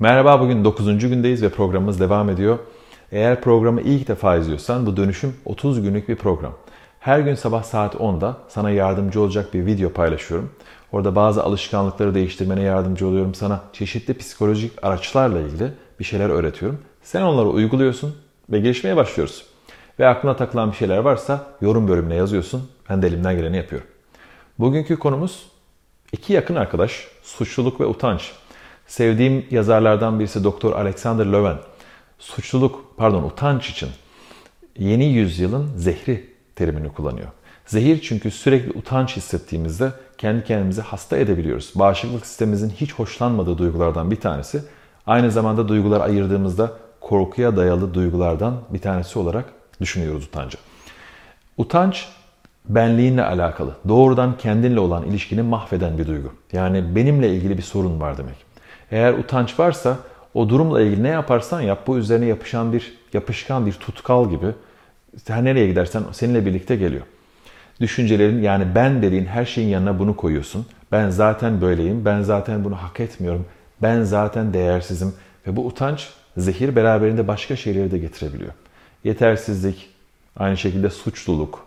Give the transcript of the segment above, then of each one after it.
Merhaba bugün 9. gündeyiz ve programımız devam ediyor. Eğer programı ilk defa izliyorsan bu dönüşüm 30 günlük bir program. Her gün sabah saat 10'da sana yardımcı olacak bir video paylaşıyorum. Orada bazı alışkanlıkları değiştirmene yardımcı oluyorum. Sana çeşitli psikolojik araçlarla ilgili bir şeyler öğretiyorum. Sen onları uyguluyorsun ve gelişmeye başlıyoruz. Ve aklına takılan bir şeyler varsa yorum bölümüne yazıyorsun. Ben de elimden geleni yapıyorum. Bugünkü konumuz iki yakın arkadaş, suçluluk ve utanç. Sevdiğim yazarlardan birisi Doktor Alexander Loven. Suçluluk, pardon utanç için yeni yüzyılın zehri terimini kullanıyor. Zehir çünkü sürekli utanç hissettiğimizde kendi kendimizi hasta edebiliyoruz. Bağışıklık sistemimizin hiç hoşlanmadığı duygulardan bir tanesi. Aynı zamanda duygular ayırdığımızda korkuya dayalı duygulardan bir tanesi olarak düşünüyoruz utancı. Utanç benliğinle alakalı, doğrudan kendinle olan ilişkini mahveden bir duygu. Yani benimle ilgili bir sorun var demek. Eğer utanç varsa o durumla ilgili ne yaparsan yap bu üzerine yapışan bir yapışkan bir tutkal gibi her nereye gidersen seninle birlikte geliyor. Düşüncelerin yani ben dediğin her şeyin yanına bunu koyuyorsun. Ben zaten böyleyim, ben zaten bunu hak etmiyorum, ben zaten değersizim ve bu utanç zehir beraberinde başka şeyleri de getirebiliyor. Yetersizlik, aynı şekilde suçluluk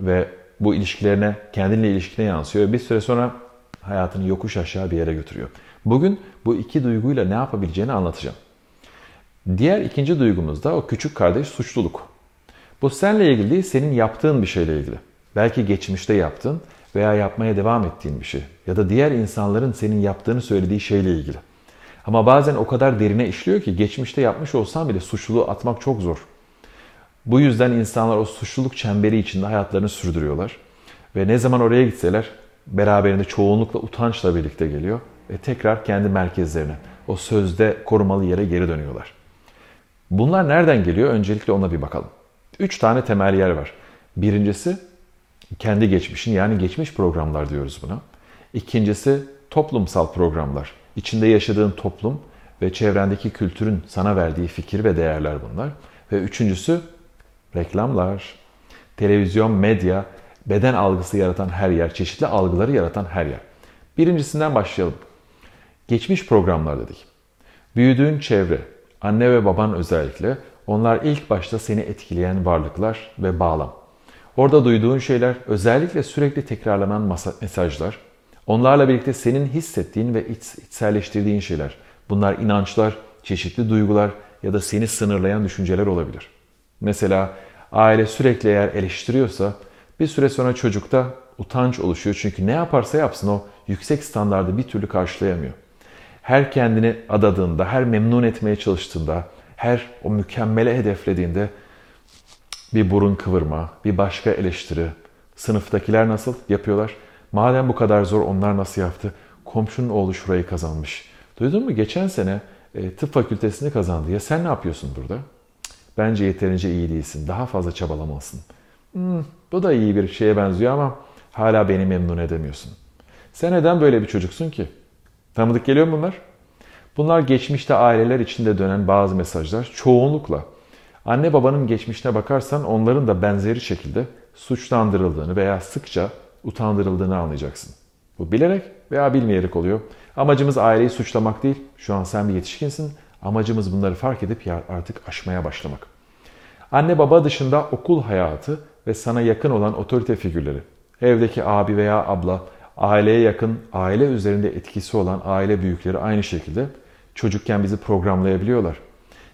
ve bu ilişkilerine, kendinle ilişkine yansıyor. Bir süre sonra hayatını yokuş aşağı bir yere götürüyor. Bugün bu iki duyguyla ne yapabileceğini anlatacağım. Diğer ikinci duygumuz da o küçük kardeş suçluluk. Bu seninle ilgili değil, senin yaptığın bir şeyle ilgili. Belki geçmişte yaptın veya yapmaya devam ettiğin bir şey. Ya da diğer insanların senin yaptığını söylediği şeyle ilgili. Ama bazen o kadar derine işliyor ki geçmişte yapmış olsan bile suçluluğu atmak çok zor. Bu yüzden insanlar o suçluluk çemberi içinde hayatlarını sürdürüyorlar. Ve ne zaman oraya gitseler beraberinde çoğunlukla utançla birlikte geliyor tekrar kendi merkezlerine, o sözde korumalı yere geri dönüyorlar. Bunlar nereden geliyor? Öncelikle ona bir bakalım. Üç tane temel yer var. Birincisi kendi geçmişin yani geçmiş programlar diyoruz buna. İkincisi toplumsal programlar. İçinde yaşadığın toplum ve çevrendeki kültürün sana verdiği fikir ve değerler bunlar. Ve üçüncüsü reklamlar, televizyon, medya, beden algısı yaratan her yer, çeşitli algıları yaratan her yer. Birincisinden başlayalım. Geçmiş programlar dedik. Büyüdüğün çevre, anne ve baban özellikle, onlar ilk başta seni etkileyen varlıklar ve bağlam. Orada duyduğun şeyler özellikle sürekli tekrarlanan mesajlar, onlarla birlikte senin hissettiğin ve iç, içselleştirdiğin şeyler. Bunlar inançlar, çeşitli duygular ya da seni sınırlayan düşünceler olabilir. Mesela aile sürekli eğer eleştiriyorsa bir süre sonra çocukta utanç oluşuyor. Çünkü ne yaparsa yapsın o yüksek standardı bir türlü karşılayamıyor. Her kendini adadığında, her memnun etmeye çalıştığında, her o mükemmele hedeflediğinde bir burun kıvırma, bir başka eleştiri. Sınıftakiler nasıl yapıyorlar? Madem bu kadar zor onlar nasıl yaptı? Komşunun oğlu şurayı kazanmış. Duydun mu? Geçen sene e, tıp fakültesini kazandı. Ya sen ne yapıyorsun burada? Bence yeterince iyi değilsin. Daha fazla çabalamalısın. Hmm, bu da iyi bir şeye benziyor ama hala beni memnun edemiyorsun. Sen neden böyle bir çocuksun ki? Tanıdık geliyor mu bunlar? Bunlar geçmişte aileler içinde dönen bazı mesajlar. Çoğunlukla anne babanın geçmişine bakarsan onların da benzeri şekilde suçlandırıldığını veya sıkça utandırıldığını anlayacaksın. Bu bilerek veya bilmeyerek oluyor. Amacımız aileyi suçlamak değil. Şu an sen bir yetişkinsin. Amacımız bunları fark edip artık aşmaya başlamak. Anne baba dışında okul hayatı ve sana yakın olan otorite figürleri, evdeki abi veya abla, aileye yakın, aile üzerinde etkisi olan aile büyükleri aynı şekilde çocukken bizi programlayabiliyorlar.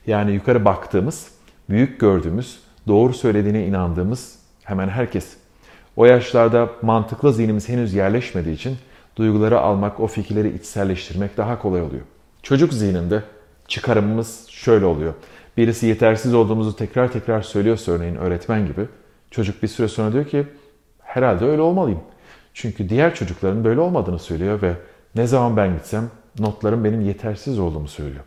Yani yukarı baktığımız, büyük gördüğümüz, doğru söylediğine inandığımız hemen herkes. O yaşlarda mantıklı zihnimiz henüz yerleşmediği için duyguları almak, o fikirleri içselleştirmek daha kolay oluyor. Çocuk zihninde çıkarımımız şöyle oluyor. Birisi yetersiz olduğumuzu tekrar tekrar söylüyorsa örneğin öğretmen gibi. Çocuk bir süre sonra diyor ki herhalde öyle olmalıyım. Çünkü diğer çocukların böyle olmadığını söylüyor ve ne zaman ben gitsem notlarım benim yetersiz olduğumu söylüyor.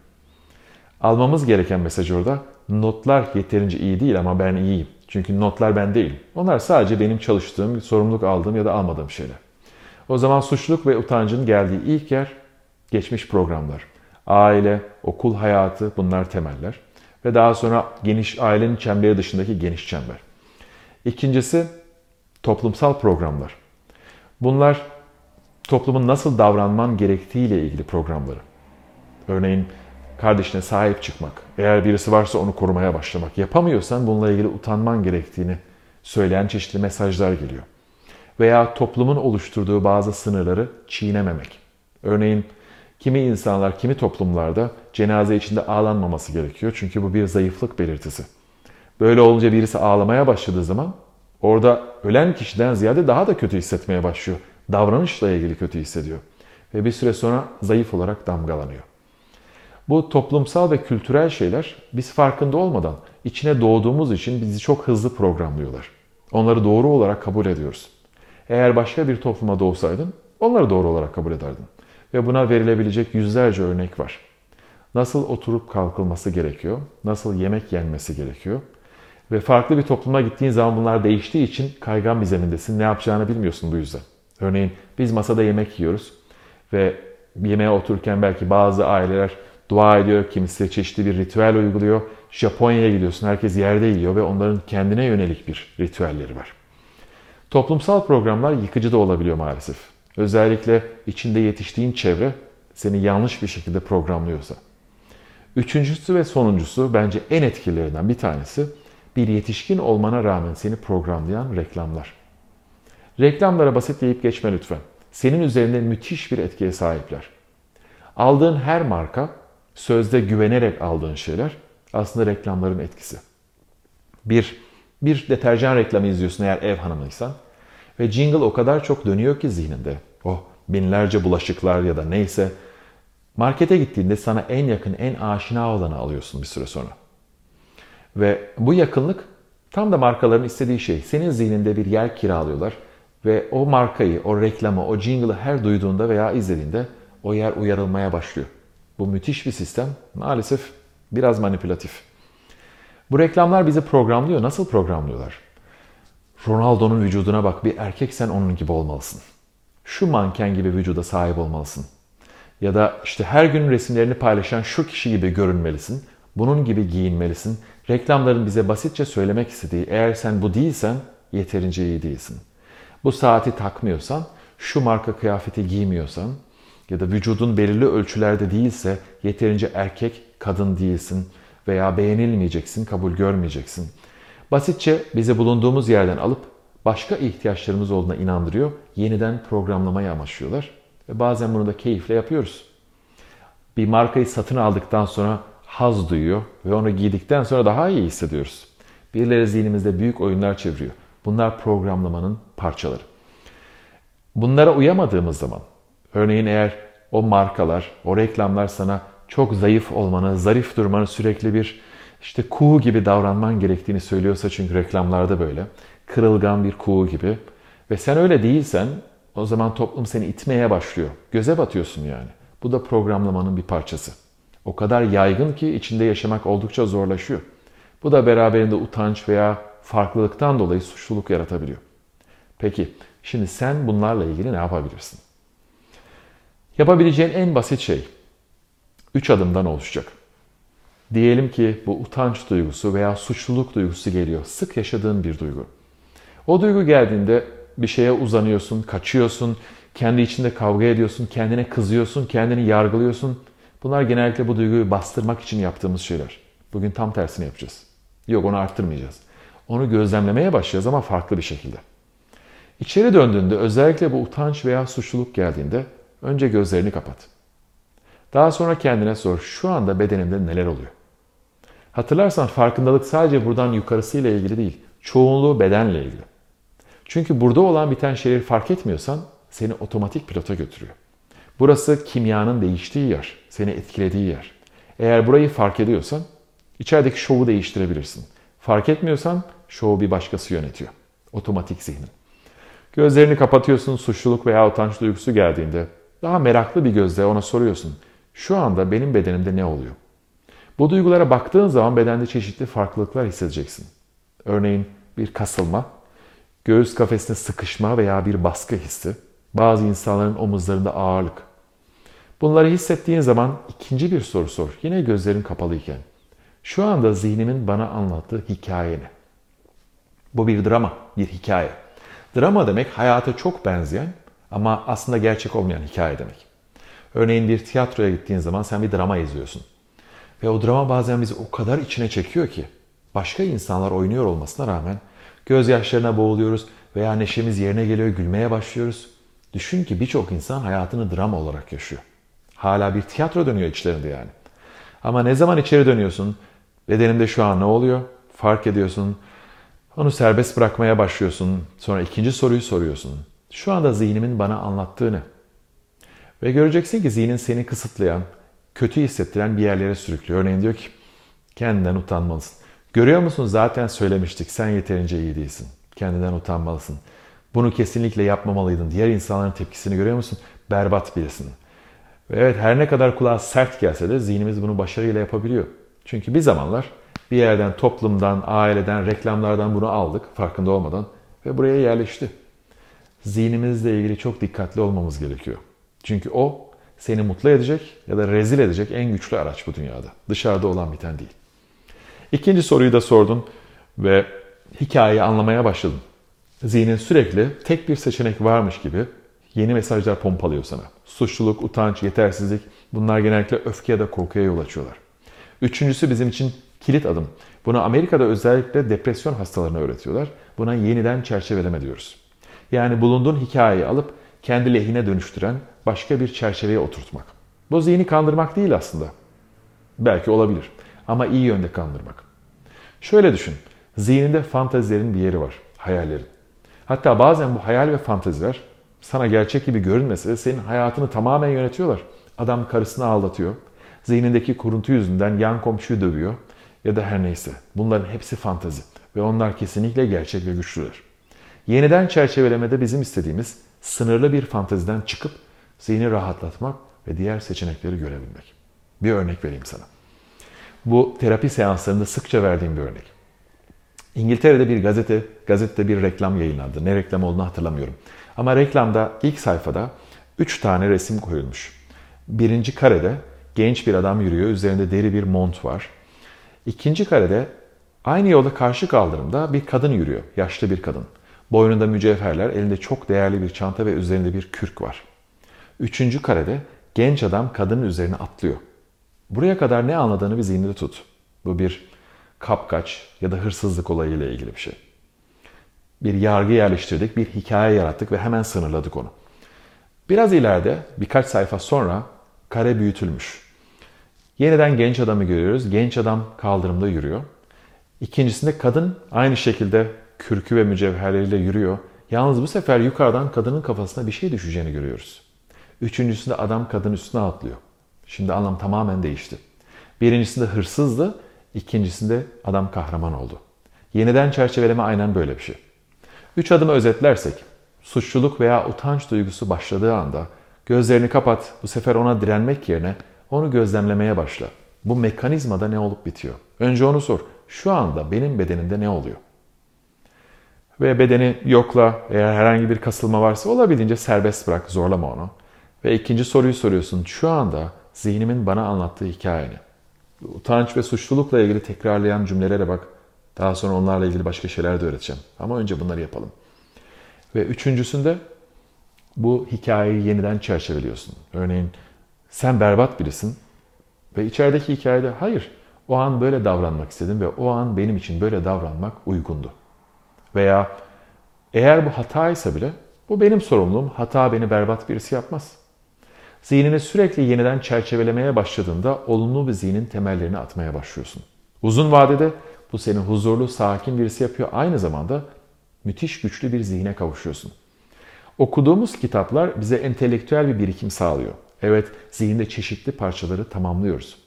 Almamız gereken mesaj orada notlar yeterince iyi değil ama ben iyiyim. Çünkü notlar ben değilim. Onlar sadece benim çalıştığım, sorumluluk aldığım ya da almadığım şeyler. O zaman suçluluk ve utancın geldiği ilk yer geçmiş programlar. Aile, okul hayatı bunlar temeller. Ve daha sonra geniş ailenin çemberi dışındaki geniş çember. İkincisi toplumsal programlar. Bunlar toplumun nasıl davranman gerektiğiyle ilgili programları. Örneğin kardeşine sahip çıkmak, eğer birisi varsa onu korumaya başlamak, yapamıyorsan bununla ilgili utanman gerektiğini söyleyen çeşitli mesajlar geliyor. Veya toplumun oluşturduğu bazı sınırları çiğnememek. Örneğin kimi insanlar, kimi toplumlarda cenaze içinde ağlanmaması gerekiyor. Çünkü bu bir zayıflık belirtisi. Böyle olunca birisi ağlamaya başladığı zaman orada ölen kişiden ziyade daha da kötü hissetmeye başlıyor. Davranışla ilgili kötü hissediyor. Ve bir süre sonra zayıf olarak damgalanıyor. Bu toplumsal ve kültürel şeyler biz farkında olmadan içine doğduğumuz için bizi çok hızlı programlıyorlar. Onları doğru olarak kabul ediyoruz. Eğer başka bir topluma doğsaydın onları doğru olarak kabul ederdin. Ve buna verilebilecek yüzlerce örnek var. Nasıl oturup kalkılması gerekiyor, nasıl yemek yenmesi gerekiyor. Ve farklı bir topluma gittiğin zaman bunlar değiştiği için kaygan bir zemindesin. Ne yapacağını bilmiyorsun bu yüzden. Örneğin biz masada yemek yiyoruz ve yemeğe otururken belki bazı aileler dua ediyor, kimisi çeşitli bir ritüel uyguluyor. Japonya'ya gidiyorsun, herkes yerde yiyor ve onların kendine yönelik bir ritüelleri var. Toplumsal programlar yıkıcı da olabiliyor maalesef. Özellikle içinde yetiştiğin çevre seni yanlış bir şekilde programlıyorsa. Üçüncüsü ve sonuncusu bence en etkililerinden bir tanesi bir yetişkin olmana rağmen seni programlayan reklamlar. Reklamlara basit deyip geçme lütfen. Senin üzerinde müthiş bir etkiye sahipler. Aldığın her marka, sözde güvenerek aldığın şeyler aslında reklamların etkisi. Bir, bir deterjan reklamı izliyorsun eğer ev hanımıysan ve jingle o kadar çok dönüyor ki zihninde. Oh binlerce bulaşıklar ya da neyse. Markete gittiğinde sana en yakın, en aşina olanı alıyorsun bir süre sonra. Ve bu yakınlık tam da markaların istediği şey. Senin zihninde bir yer kiralıyorlar ve o markayı, o reklamı, o jingle'ı her duyduğunda veya izlediğinde o yer uyarılmaya başlıyor. Bu müthiş bir sistem. Maalesef biraz manipülatif. Bu reklamlar bizi programlıyor. Nasıl programlıyorlar? Ronaldo'nun vücuduna bak bir erkek sen onun gibi olmalısın. Şu manken gibi vücuda sahip olmalısın. Ya da işte her gün resimlerini paylaşan şu kişi gibi görünmelisin. Bunun gibi giyinmelisin. Reklamların bize basitçe söylemek istediği eğer sen bu değilsen yeterince iyi değilsin. Bu saati takmıyorsan, şu marka kıyafeti giymiyorsan ya da vücudun belirli ölçülerde değilse yeterince erkek, kadın değilsin veya beğenilmeyeceksin, kabul görmeyeceksin. Basitçe bizi bulunduğumuz yerden alıp başka ihtiyaçlarımız olduğuna inandırıyor, yeniden programlamayı amaçlıyorlar. Ve bazen bunu da keyifle yapıyoruz. Bir markayı satın aldıktan sonra haz duyuyor ve onu giydikten sonra daha iyi hissediyoruz. Birileri zihnimizde büyük oyunlar çeviriyor. Bunlar programlamanın parçaları. Bunlara uyamadığımız zaman, örneğin eğer o markalar, o reklamlar sana çok zayıf olmanı, zarif durmanı sürekli bir işte kuğu gibi davranman gerektiğini söylüyorsa çünkü reklamlarda böyle. Kırılgan bir kuğu gibi. Ve sen öyle değilsen o zaman toplum seni itmeye başlıyor. Göze batıyorsun yani. Bu da programlamanın bir parçası. O kadar yaygın ki içinde yaşamak oldukça zorlaşıyor. Bu da beraberinde utanç veya farklılıktan dolayı suçluluk yaratabiliyor. Peki şimdi sen bunlarla ilgili ne yapabilirsin? Yapabileceğin en basit şey üç adımdan oluşacak. Diyelim ki bu utanç duygusu veya suçluluk duygusu geliyor. Sık yaşadığın bir duygu. O duygu geldiğinde bir şeye uzanıyorsun, kaçıyorsun, kendi içinde kavga ediyorsun, kendine kızıyorsun, kendini yargılıyorsun. Bunlar genellikle bu duyguyu bastırmak için yaptığımız şeyler. Bugün tam tersini yapacağız. Yok onu arttırmayacağız. Onu gözlemlemeye başlayacağız ama farklı bir şekilde. İçeri döndüğünde özellikle bu utanç veya suçluluk geldiğinde önce gözlerini kapat. Daha sonra kendine sor şu anda bedenimde neler oluyor? Hatırlarsan farkındalık sadece buradan yukarısıyla ilgili değil. Çoğunluğu bedenle ilgili. Çünkü burada olan biten şeyleri fark etmiyorsan seni otomatik pilota götürüyor. Burası kimyanın değiştiği yer, seni etkilediği yer. Eğer burayı fark ediyorsan içerideki şovu değiştirebilirsin. Fark etmiyorsan şovu bir başkası yönetiyor. Otomatik zihnin. Gözlerini kapatıyorsun suçluluk veya utanç duygusu geldiğinde daha meraklı bir gözle ona soruyorsun. Şu anda benim bedenimde ne oluyor? Bu duygulara baktığın zaman bedende çeşitli farklılıklar hissedeceksin. Örneğin bir kasılma, göğüs kafesine sıkışma veya bir baskı hissi, bazı insanların omuzlarında ağırlık. Bunları hissettiğin zaman ikinci bir soru sor. Yine gözlerin kapalıyken. Şu anda zihnimin bana anlattığı hikaye ne? Bu bir drama, bir hikaye. Drama demek hayata çok benzeyen ama aslında gerçek olmayan hikaye demek. Örneğin bir tiyatroya gittiğin zaman sen bir drama izliyorsun. Ve o drama bazen bizi o kadar içine çekiyor ki başka insanlar oynuyor olmasına rağmen gözyaşlarına boğuluyoruz veya neşemiz yerine geliyor, gülmeye başlıyoruz. Düşün ki birçok insan hayatını drama olarak yaşıyor. Hala bir tiyatro dönüyor içlerinde yani. Ama ne zaman içeri dönüyorsun, bedeninde şu an ne oluyor? Fark ediyorsun, onu serbest bırakmaya başlıyorsun. Sonra ikinci soruyu soruyorsun. Şu anda zihnimin bana anlattığı ne? Ve göreceksin ki zihnin seni kısıtlayan, kötü hissettiren bir yerlere sürüklüyor. Örneğin diyor ki kendinden utanmalısın. Görüyor musun zaten söylemiştik sen yeterince iyi değilsin. Kendinden utanmalısın. Bunu kesinlikle yapmamalıydın. Diğer insanların tepkisini görüyor musun? Berbat birisin. Ve evet her ne kadar kulağa sert gelse de zihnimiz bunu başarıyla yapabiliyor. Çünkü bir zamanlar bir yerden, toplumdan, aileden, reklamlardan bunu aldık farkında olmadan ve buraya yerleşti. Zihnimizle ilgili çok dikkatli olmamız gerekiyor. Çünkü o seni mutlu edecek ya da rezil edecek en güçlü araç bu dünyada. Dışarıda olan biten değil. İkinci soruyu da sordun ve hikayeyi anlamaya başladın. Zihnin sürekli tek bir seçenek varmış gibi yeni mesajlar pompalıyor sana. Suçluluk, utanç, yetersizlik bunlar genellikle öfke ya da korkuya yol açıyorlar. Üçüncüsü bizim için kilit adım. Bunu Amerika'da özellikle depresyon hastalarına öğretiyorlar. Buna yeniden çerçeveleme diyoruz. Yani bulunduğun hikayeyi alıp kendi lehine dönüştüren başka bir çerçeveye oturtmak. Bu zihni kandırmak değil aslında. Belki olabilir ama iyi yönde kandırmak. Şöyle düşün. Zihninde fantazilerin bir yeri var. Hayallerin. Hatta bazen bu hayal ve fantaziler sana gerçek gibi görünmese de senin hayatını tamamen yönetiyorlar. Adam karısını aldatıyor. Zihnindeki kuruntu yüzünden yan komşuyu dövüyor. Ya da her neyse. Bunların hepsi fantazi. Ve onlar kesinlikle gerçek ve güçlüler. Yeniden çerçevelemede bizim istediğimiz sınırlı bir fantaziden çıkıp zihni rahatlatmak ve diğer seçenekleri görebilmek. Bir örnek vereyim sana. Bu terapi seanslarında sıkça verdiğim bir örnek. İngiltere'de bir gazete, gazetede bir reklam yayınlandı. Ne reklam olduğunu hatırlamıyorum. Ama reklamda ilk sayfada 3 tane resim koyulmuş. Birinci karede genç bir adam yürüyor. Üzerinde deri bir mont var. İkinci karede aynı yolda karşı kaldırımda bir kadın yürüyor. Yaşlı bir kadın. Boynunda mücevherler, elinde çok değerli bir çanta ve üzerinde bir kürk var. Üçüncü karede genç adam kadının üzerine atlıyor. Buraya kadar ne anladığını bir zihninde tut. Bu bir kapkaç ya da hırsızlık olayıyla ilgili bir şey. Bir yargı yerleştirdik, bir hikaye yarattık ve hemen sınırladık onu. Biraz ileride birkaç sayfa sonra kare büyütülmüş. Yeniden genç adamı görüyoruz. Genç adam kaldırımda yürüyor. İkincisinde kadın aynı şekilde kürkü ve mücevherleriyle yürüyor. Yalnız bu sefer yukarıdan kadının kafasına bir şey düşeceğini görüyoruz. Üçüncüsünde adam kadın üstüne atlıyor. Şimdi anlam tamamen değişti. Birincisinde hırsızdı, ikincisinde adam kahraman oldu. Yeniden çerçeveleme aynen böyle bir şey. Üç adımı özetlersek, suçluluk veya utanç duygusu başladığı anda gözlerini kapat, bu sefer ona direnmek yerine onu gözlemlemeye başla. Bu mekanizmada ne olup bitiyor? Önce onu sor. Şu anda benim bedenimde ne oluyor? Ve bedeni yokla, eğer herhangi bir kasılma varsa olabildiğince serbest bırak, zorlama onu. Ve ikinci soruyu soruyorsun. Şu anda zihnimin bana anlattığı hikayeni. Utanç ve suçlulukla ilgili tekrarlayan cümlelere bak. Daha sonra onlarla ilgili başka şeyler de öğreteceğim. Ama önce bunları yapalım. Ve üçüncüsünde bu hikayeyi yeniden çerçeveliyorsun. Örneğin sen berbat birisin ve içerideki hikayede hayır o an böyle davranmak istedim ve o an benim için böyle davranmak uygundu. Veya eğer bu hataysa bile bu benim sorumluluğum. Hata beni berbat birisi yapmaz. Zihnini sürekli yeniden çerçevelemeye başladığında olumlu bir zihnin temellerini atmaya başlıyorsun. Uzun vadede bu seni huzurlu, sakin birisi yapıyor. Aynı zamanda müthiş güçlü bir zihne kavuşuyorsun. Okuduğumuz kitaplar bize entelektüel bir birikim sağlıyor. Evet, zihinde çeşitli parçaları tamamlıyoruz.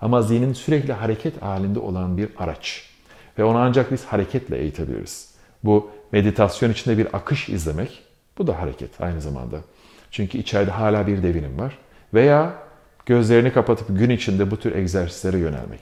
Ama zihnin sürekli hareket halinde olan bir araç. Ve onu ancak biz hareketle eğitebiliriz. Bu meditasyon içinde bir akış izlemek, bu da hareket aynı zamanda. Çünkü içeride hala bir devinim var. Veya gözlerini kapatıp gün içinde bu tür egzersizlere yönelmek.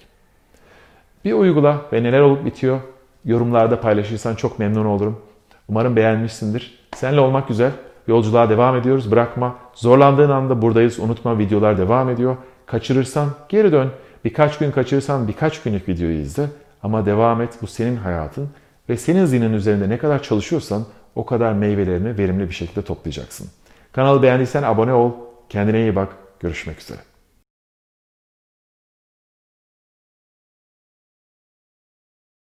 Bir uygula ve neler olup bitiyor yorumlarda paylaşırsan çok memnun olurum. Umarım beğenmişsindir. Seninle olmak güzel. Yolculuğa devam ediyoruz. Bırakma. Zorlandığın anda buradayız. Unutma videolar devam ediyor. Kaçırırsan geri dön. Birkaç gün kaçırırsan birkaç günlük videoyu izle. Ama devam et. Bu senin hayatın. Ve senin zihnin üzerinde ne kadar çalışıyorsan o kadar meyvelerini verimli bir şekilde toplayacaksın. Kanalı beğendiysen abone ol. Kendine iyi bak. Görüşmek üzere.